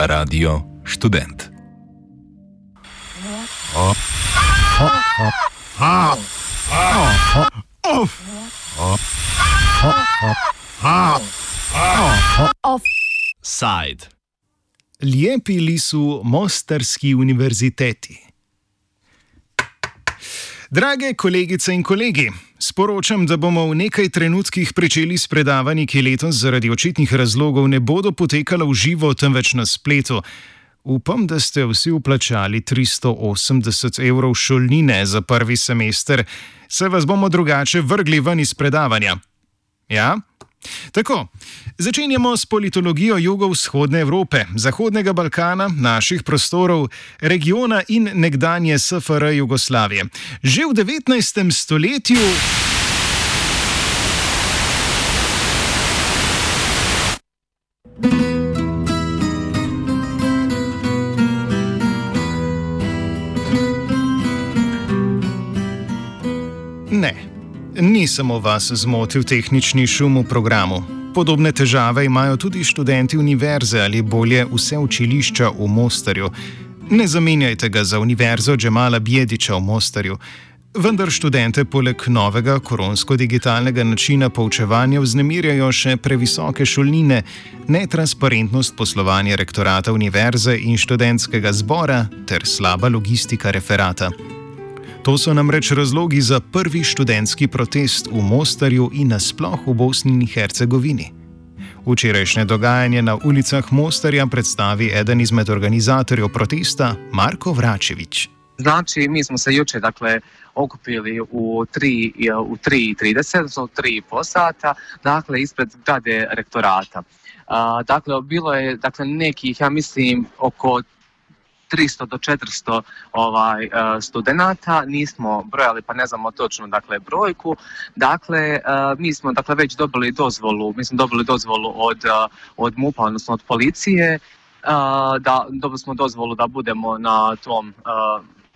Radio Student. Side. Lijepi lisu Mostarski univerziteti. Drage kolegice in kolegi, sporočam, da bomo v nekaj trenutkih pričeli s predavanji, ki letos zaradi očitnih razlogov ne bodo potekala v živo, temveč na spletu. Upam, da ste vsi uplačali 380 evrov šolnine za prvi semester, se vas bomo drugače vrgli ven iz predavanja. Ja? Tako, začenjamo s politologijo jugovzhodne Evrope, Zahodnega Balkana, naših prostorov, regiona in nekdanje SFR Jugoslavije. Že v 19. stoletju. Ne, ni samo vas zmotil tehnični šum v programu. Podobne težave imajo tudi študenti univerze ali bolje vse učilišča v Mostarju. Ne zamenjajte ga za univerzo Džemala Bjediča v Mostarju. Vendar študente poleg novega koronsko-digitalnega načina poučevanja vznemirjajo še previsoke šolnine, netransparentnost poslovanja rektorata univerze in študentskega zbora ter slaba logistika referata. To so namreč razlogi za prvi študentski protest v Mostarju in nasploh v Bosni in Hercegovini. Včerajšnje dogajanje na ulicah Mostarja predstavi eden izmed organizatorjev protesta, Marko Vračevič. Znači, mi smo se jučer dakle, okupili u 3.30, u 3.30, odnosno u 3,5 sata, dakle, ispred zgrade rektorata. A, dakle, bilo je dakle, nekih, ja mislim, oko 300 do 400 ovaj, uh, studenata, nismo brojali pa ne znamo točno dakle, brojku. Dakle, uh, mi smo dakle, već dobili dozvolu, mi smo dobili dozvolu od, uh, od MUPA, odnosno od policije, da dobili smo dozvolu da budemo na tom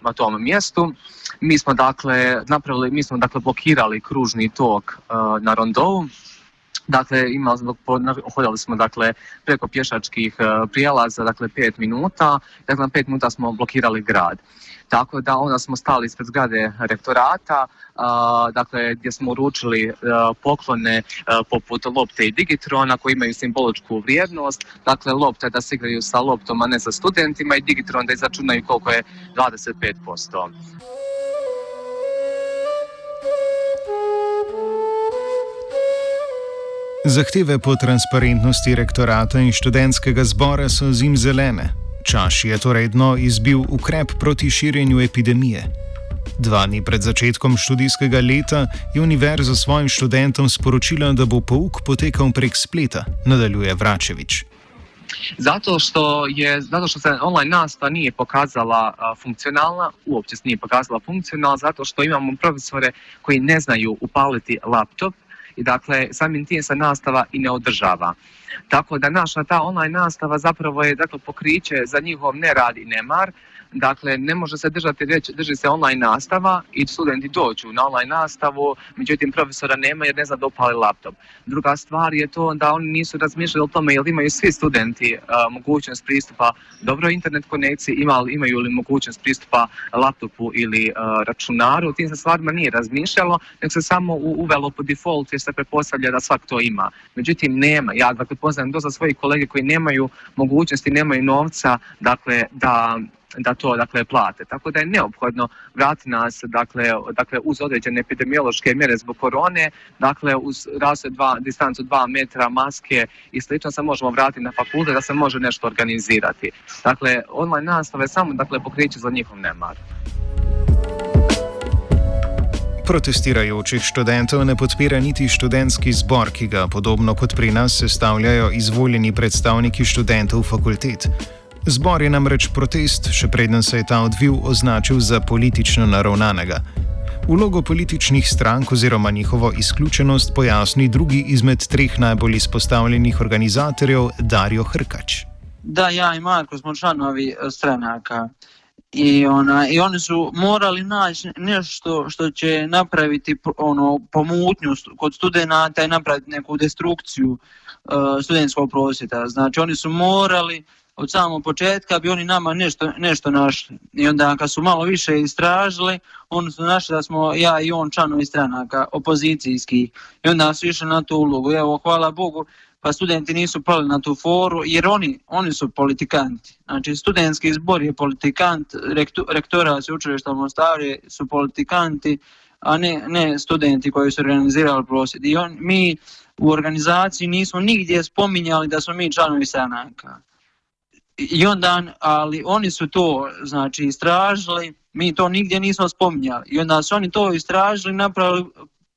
na tom mjestu. Mi smo dakle napravili, mi smo dakle blokirali kružni tok na Rondovu Dakle, imali smo, hodali smo dakle, preko pješačkih e, prijelaza, dakle, pet minuta, dakle, pet minuta smo blokirali grad. Tako da onda smo stali ispred zgrade rektorata, dakle, gdje smo uručili e, poklone e, poput lopte i digitrona koji imaju simboličku vrijednost. Dakle, lopta da se igraju sa loptom, a ne sa studentima i digitron da izračunaju koliko je 25%. Zahteve po transparentnosti rektorata in študentskega zbora so zim zelene. Čaš je torej dno izbil ukrep proti širjenju epidemije. Dva dni pred začetkom študijskega leta je univerza svojim študentom sporočila, da bo pouk potekal prek spleta, nadaljuje Vračevič. Zato što, je, zato što se online nastava nije pokazala a, funkcionalna, uopće se nije pokazala funkcionalna, zato što imamo profesore koji ne znaju upaliti laptop, i dakle samim tim se nastava i ne održava. Tako da naša ta online nastava zapravo je dakle, pokriće za njihov nerad i nemar, Dakle, ne može se držati, reći, drži se online nastava i studenti dođu na online nastavu, međutim profesora nema jer ne zna da upali laptop. Druga stvar je to da oni nisu razmišljali o tome jel imaju svi studenti uh, mogućnost pristupa dobroj internet konekciji, imali, imaju li mogućnost pristupa laptopu ili uh, računaru. Tim se stvarima nije razmišljalo, nek se samo uvelo po default jer se pretpostavlja da svak to ima. Međutim, nema. Ja dakle, poznajem dosta svojih kolege koji nemaju mogućnosti, nemaju novca dakle, da da to dakle plate. Tako da je neophodno vratiti nas dakle, dakle uz određene epidemiološke mjere zbog korone, dakle uz razred dva, distancu 2 metra, maske i slično se možemo vratiti na fakultet da se može nešto organizirati. Dakle, online nastave samo dakle pokriće za njihov nemar. Protestirajočih študentov ne podpira niti študentski zbor, ki ga podobno kot pri nas sestavljajo izvoljeni predstavniki študentov fakultet. Zbor je namreč protest, še preden se je ta odvil, označil za politično naravnanega. Vlogo političnih strank oziroma njihovo izključenost pojasni drugi izmed treh najbolj izpostavljenih organizatorjev, Dario Hrkač. Da, ja i Marko smo članovi e, stranaka. I, ona, I oni su morali naći nešto što će napraviti ono, pomutnju kod studenta i napraviti neku destrukciju uh, studentskog prosvjeta. Znači oni su morali od samog početka bi oni nama nešto, nešto našli. I onda kad su malo više istražili, oni su našli da smo ja i on članovi stranaka opozicijskih. I onda su išli na tu ulogu. Evo, hvala Bogu, pa studenti nisu pali na tu foru, jer oni, oni su politikanti. Znači, studentski zbor je politikant, rektor, rektora se učilišta u Mostaru su politikanti, a ne, ne studenti koji su organizirali prosvjed. I on, mi u organizaciji nismo nigdje spominjali da smo mi članovi stranaka. I onda, ali oni su to znači istražili, mi to nigdje nismo spominjali. I onda su oni to istražili, napravili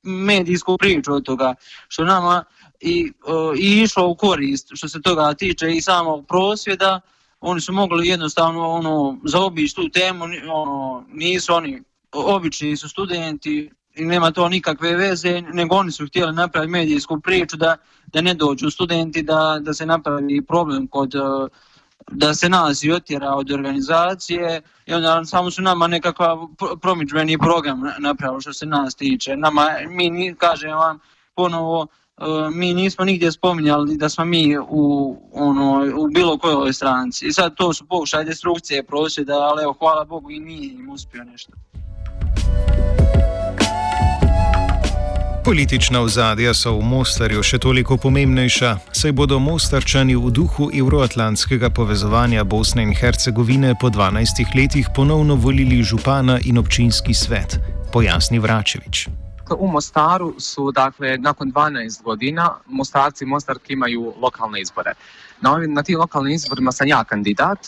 medijsku priču od toga, što nama i, i išlo u korist što se toga tiče i samog prosvjeda, oni su mogli jednostavno ono, zaobići tu temu, ono, nisu oni, obični su studenti, i nema to nikakve veze, nego oni su htjeli napraviti medijsku priču da, da ne dođu studenti, da, da se napravi problem kod da se nas i otjera od organizacije i onda samo su nama nekakav promičbeni program napravili što se nas tiče. Nama, mi, kažem vam, ponovo, mi nismo nigdje spominjali da smo mi u, ono, u bilo kojoj stranci. I sad to su pokušaj destrukcije prosvjeda, ali evo, hvala Bogu i nije im uspio nešto. Politična ozadja so v Mostarju še toliko pomembnejša, saj bodo Mostarčani v duhu evroatlantskega povezovanja Bosne in Hercegovine po 12 letih ponovno volili župana in občinski svet, pojasni Vračevič. U Mostaru su, dakle, nakon 12 godina, Mostarci i Mostarki imaju lokalne izbore. Na, ovim, na tim lokalnim izborima sam ja kandidat,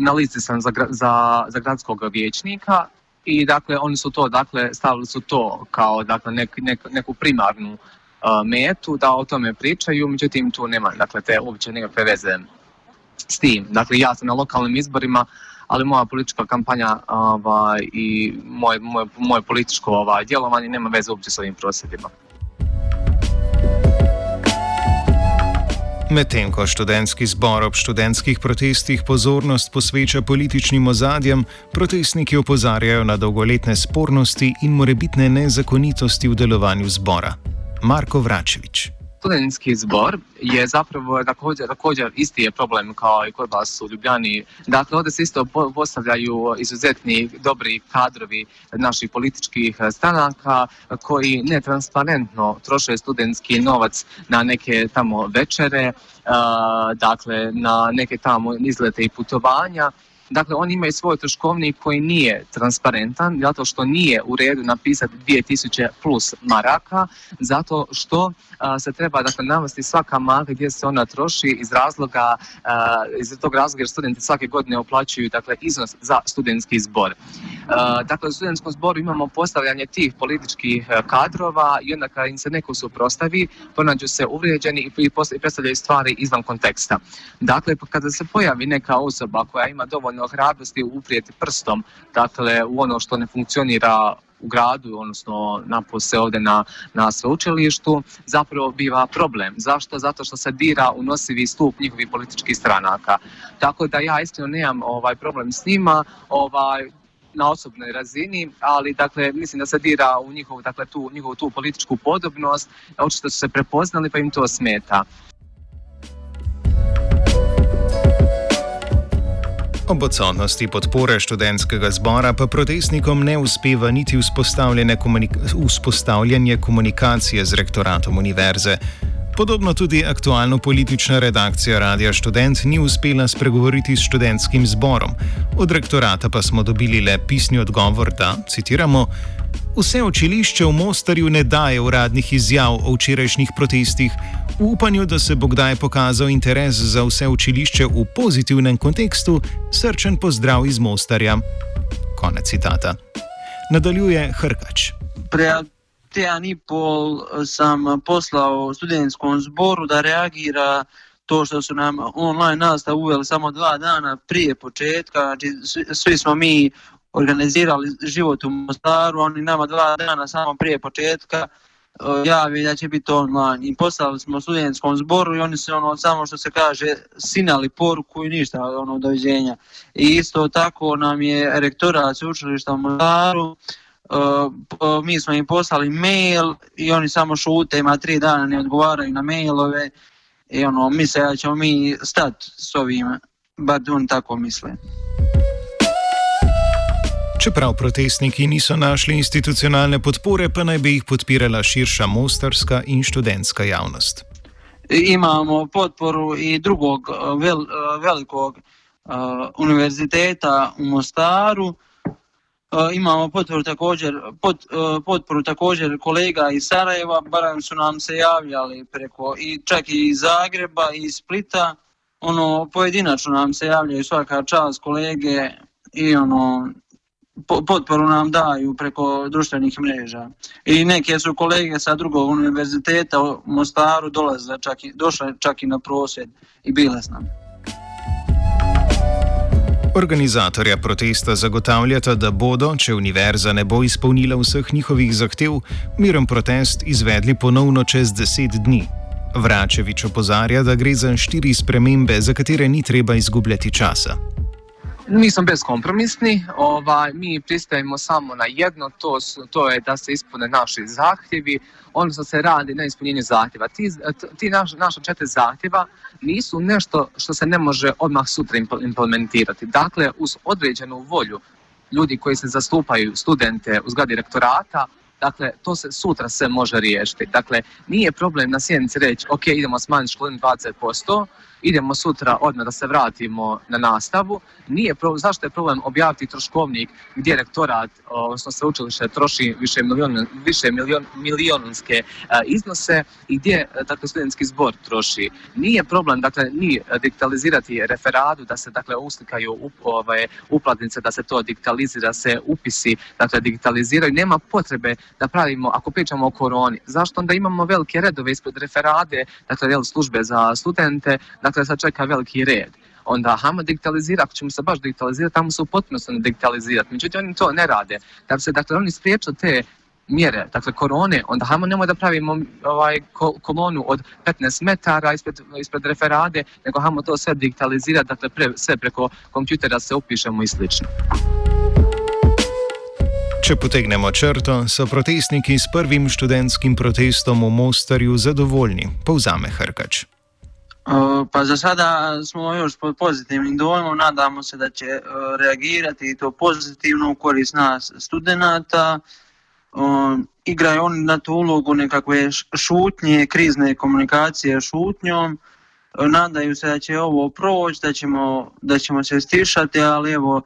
na listi sam za, za, za gradskog vijećnika i dakle oni su to dakle stavili su to kao dakle nek, nek, neku primarnu uh, metu da o tome pričaju, međutim tu nema dakle te uopće nikakve veze s tim. Dakle ja sam na lokalnim izborima, ali moja politička kampanja ovaj, i moje, moje, moje političko ovaj, djelovanje nema veze uopće s ovim prosvjedima. Medtem ko študentski zbor ob študentskih protestih pozornost posveča političnim ozadjem, protestniki opozarjajo na dolgoletne spornosti in morebitne nezakonitosti v delovanju zbora. Marko Vračevič. Studentski zbor je zapravo također, također isti je problem kao i kod vas u Ljubljani. Dakle, ovdje se isto postavljaju izuzetni dobri kadrovi naših političkih stranaka koji netransparentno troše studentski novac na neke tamo večere, dakle na neke tamo izlete i putovanja Dakle, oni imaju svoj troškovnik koji nije transparentan, zato što nije u redu napisati 2000 plus maraka, zato što a, se treba dakle, navesti svaka marka gdje se ona troši iz razloga, a, iz tog razloga jer studenti svake godine oplaćuju dakle, iznos za studentski zbor. A, dakle, u studentskom zboru imamo postavljanje tih političkih kadrova i onda kada im se neko suprostavi, pronađu se uvrijeđeni i predstavljaju stvari izvan konteksta. Dakle, kada se pojavi neka osoba koja ima dovoljno hrabrosti uprijeti prstom dakle, u ono što ne funkcionira u gradu, odnosno napose ovdje na, na sveučilištu, zapravo biva problem. Zašto? Zato što se dira u nosivi stup njihovih političkih stranaka. Tako da ja iskreno nemam ovaj problem s njima, ovaj, na osobnoj razini, ali dakle mislim da se dira u njihovu, dakle, tu, njihovu tu političku podobnost, očito su se prepoznali pa im to smeta. Ob odsotnosti podpore študentskega zbora pa protestnikom ne uspeva niti vzpostavljanje komunikacije z rektoratom univerze. Podobno tudi aktualno politična redakcija Radia Student ni uspela spregovoriti s študentskim zborom. Od rektorata pa smo dobili le pisni odgovor, da, citiramo, Vse učilišče v Mostarju ne daje uradnih izjav o včerajšnjih protestih, v upanju, da se bo kdaj pokazal interes za vse učilišče v pozitivnem kontekstu, srčen pozdrav iz Mostarja. Konec citata. Nadaljuje Hrkač. Pred teden in pol sem poslal študentskom zboru, da reagira. To što su nam online nastav uveli samo dva dana prije početka, znači svi smo mi organizirali život u Mostaru, oni nama dva dana samo prije početka javi da će biti online i poslali smo studentskom zboru i oni su ono samo što se kaže sinali poruku i ništa ono doviđenja. I isto tako nam je rektorat sveučilišta u Mostaru mi smo im poslali mail i oni samo šute, ima tri dana ne odgovaraju na mailove I ono, misle da ćemo mi stati s ovim, bar on tako misle. Čeprav protestniki niso našli institucionalne podpore, pa naj bi jih podpirala širša mostarska in študentska javnost. Imamo podporu i drugog vel, velikog uh, univerziteta u Mostaru. Uh, imamo potporu također, pot, uh, potporu također kolega iz Sarajeva, barem su nam se javljali preko i čak i iz Zagreba i iz Splita. Ono, pojedinačno nam se javljaju svaka čast kolege i ono, potporu nam daju preko društvenih mreža. I neke su kolege sa drugog univerziteta u Mostaru dolaze čak i, došle čak i na prosvjed i bile s nam. Organizatorja protesta zagotavljata, da bodo, če univerza ne bo izpolnila vseh njihovih zahtev, miren protest izvedli ponovno čez deset dni. Vračevič opozarja, da gre za štiri spremembe, za katere ni treba izgubljati časa. Mi smo beskompromisni, ovaj, mi pristajemo samo na jedno, to, su, to je da se ispune naši zahtjevi, odnosno se radi na ispunjenju zahtjeva. Ti, ti naš, naša četiri zahtjeva nisu nešto što se ne može odmah sutra implementirati. Dakle, uz određenu volju ljudi koji se zastupaju studente u zgradi rektorata, Dakle, to se sutra sve može riješiti. Dakle, nije problem na sjednici reći, ok, idemo smanjiti školinu 20%, idemo sutra odmah da se vratimo na nastavu. Nije problem, zašto je problem objaviti troškovnik gdje rektorat, odnosno sveučilište troši više, milion, više milion, milionunske iznose i gdje dakle, studentski zbor troši. Nije problem dakle, ni digitalizirati referadu, da se dakle, uslikaju up, ovaj, uplatnice, da se to digitalizira, se upisi dakle, digitaliziraju. Nema potrebe da pravimo, ako pričamo o koroni, zašto onda imamo velike redove ispred referade, dakle, službe za studente, dakle sad čeka veliki red. Onda hajmo digitalizirati, ako ćemo se baš digitalizirati, tamo se u potpunosti ne digitalizirati. Međutim, oni to ne rade. Da bi se dakle, oni spriječili te mjere, dakle korone, onda hajmo nemoj da pravimo ovaj kolonu od 15 metara ispred, ispred referade, nego hajmo to sve digitalizirati, dakle pre, sve preko kompjutera se upišemo i slično. Če potegnemo črto, so protestniki s prvim študentskim protestom v Mostarju zadovoljni, povzame Hrkač. Pa za sada smo još pod pozitivnim dojmom, nadamo se da će reagirati i to pozitivno u korist nas studenta. Igraju oni na tu ulogu nekakve šutnje, krizne komunikacije šutnjom. Nadaju se da će ovo proći, da ćemo, da ćemo se stišati, ali evo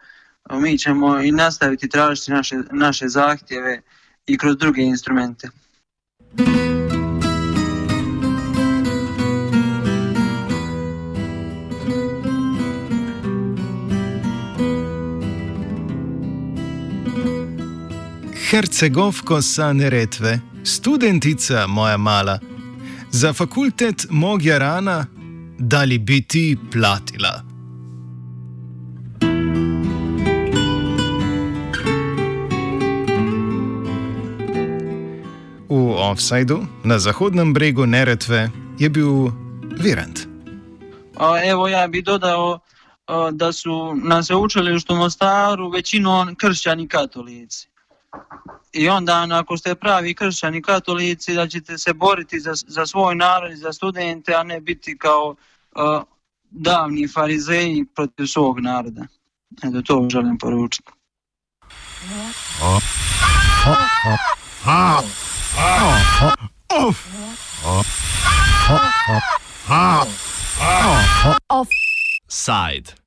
mi ćemo i nastaviti tražiti naše, naše zahtjeve i kroz druge instrumente. Hercegovko sa neretve, študentica moja mala, za fakultet mogja rana, da li bi ti platila? V offsajdu na zahodnem bregu Neretve je bil Virant. Evo, ja bi dodao da su na sveučilištu u Mostaru većinom kršćani katolici. I onda ako ste pravi kršćani katolici da ćete se boriti za, za svoj narod i za studente, a ne biti kao uh, davni farizeji protiv svog naroda. Eto to želim poručiti. Side.